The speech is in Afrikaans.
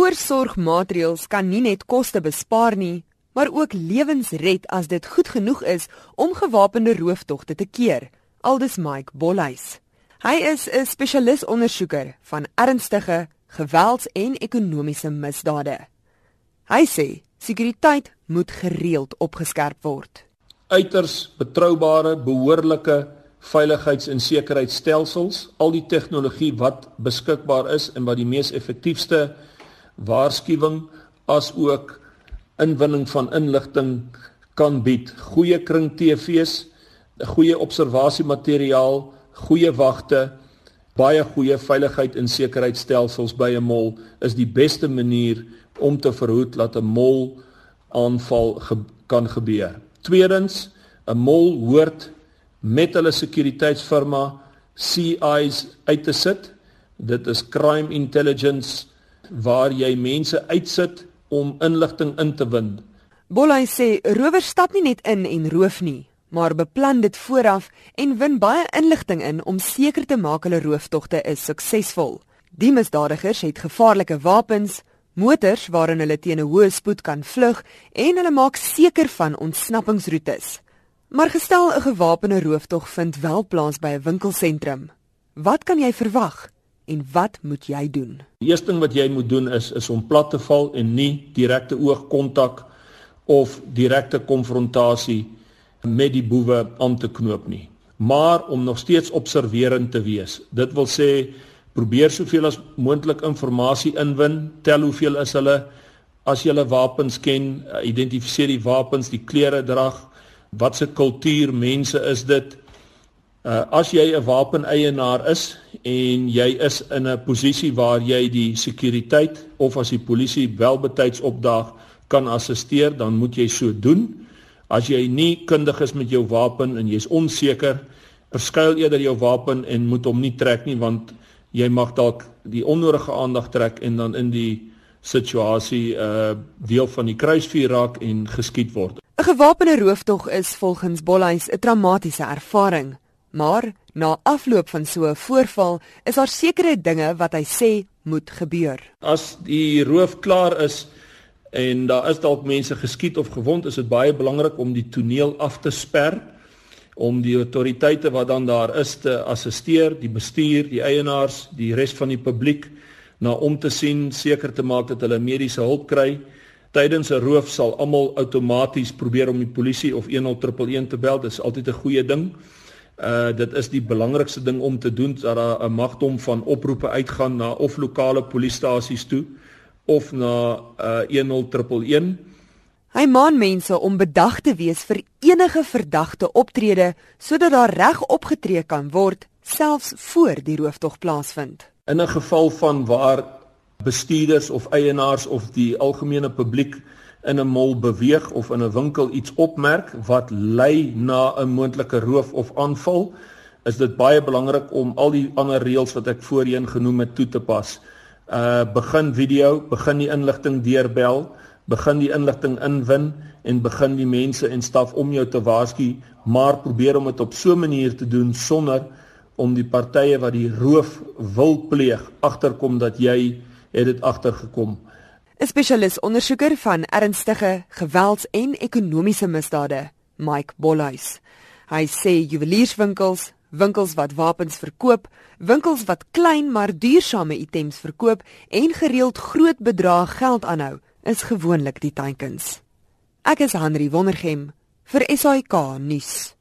Voorsorgmaatreëls kan nie net koste bespaar nie, maar ook lewens red as dit goed genoeg is om gewapende rooftogte te keer. Aldus Mike Bolhuis. Hy is 'n spesialis ondersoeker van ernstige gewelds- en ekonomiese misdade. Hy sê sekuriteit moet gereeld opgeskerp word. Uiters betroubare, behoorlike veiligheids- en sekuriteitstelsels, al die tegnologie wat beskikbaar is en wat die mees effektiewe waarskuwing as ook inwinning van inligting kan bied. Goeie kring TV's, goeie observasiemateriaal, goeie wagte, baie goeie veiligheid en sekuriteitstelsels by 'n mall is die beste manier om te verhoed dat 'n mall aanval ge kan gebeur. Tweedens, 'n mall hoort met hulle sekuriteitsfirma CI's uit te sit. Dit is crime intelligence waar jy mense uitsit om inligting in te win. Bollay sê rowers stap nie net in en roof nie, maar beplan dit vooraf en win baie inligting in om seker te maak hulle rooftogte is suksesvol. Die misdadigers het gevaarlike wapens, motors waarin hulle teen 'n hoë spoed kan vlug en hulle maak seker van ontsnappingsroetes. Maar gestel 'n gewapende rooftog vind wel plaas by 'n winkelsentrum. Wat kan jy verwag? En wat moet jy doen? Die eerste ding wat jy moet doen is is om plat te val en nie direkte oogkontak of direkte konfrontasie met die boewe aan te knoop nie, maar om nog steeds observerend te wees. Dit wil sê probeer soveel as moontlik inligting inwin, tel hoeveel is hulle as jy hulle wapens ken, identifiseer die wapens, die klere drag, wat se kultuur mense is dit? Uh as jy 'n wapeneienaar is en jy is in 'n posisie waar jy die sekuriteit of as die polisie wel betyds opdaag kan assisteer, dan moet jy so doen. As jy nie kundig is met jou wapen en jy's onseker, verskuil eerder jou wapen en moet hom nie trek nie want jy mag dalk die onnodige aandag trek en dan in die situasie uh deel van die kruisvuur raak en geskiet word. 'n Gewapende rooftog is volgens Bolhuis 'n traumatiese ervaring. Maar na afloop van so 'n voorval is daar sekere dinge wat hy sê moet gebeur. As die roof klaar is en daar is dalk mense geskiet of gewond, is dit baie belangrik om die toneel af te sper om die autoriteite wat dan daar is te assisteer, die bestuur, die eienaars, die res van die publiek na om te sien, seker te maak dat hulle mediese hulp kry. Tydens 'n roof sal almal outomaties probeer om die polisie of 10111 te bel. Dit is altyd 'n goeie ding. Uh dit is die belangrikste ding om te doen dat daar 'n magdom van oproepe uitgaan na of lokale polisiestasies toe of na uh 10111. Hy maan mense om bedag te wees vir enige verdagte optrede sodat daar reg opgetree kan word selfs voor die rooftog plaasvind. In 'n geval van waar bestuurders of eienaars of die algemene publiek in 'n mall beweeg of in 'n winkel iets opmerk wat lei na 'n moontlike roof of aanval, is dit baie belangrik om al die ander reëls wat ek voorheen genoem het toe te pas. Uh begin video, begin die inligting deurbel, begin die inligting inwin en begin die mense en staf om jou te waarsku, maar probeer om dit op so 'n manier te doen sonder om die partye wat die roof wil pleeg agterkom dat jy het dit agtergekom. 'n Spesialis ondersoeker van ernstige gewelds- en ekonomiese misdade, Mike Bolhuis. Hy sê juwelierswinkels, winkels wat wapens verkoop, winkels wat klein maar duursame items verkoop en gereeld groot bedrae geld aanhou, is gewoonlik die teikens. Ek is Henry Wondergem vir SAK nuus.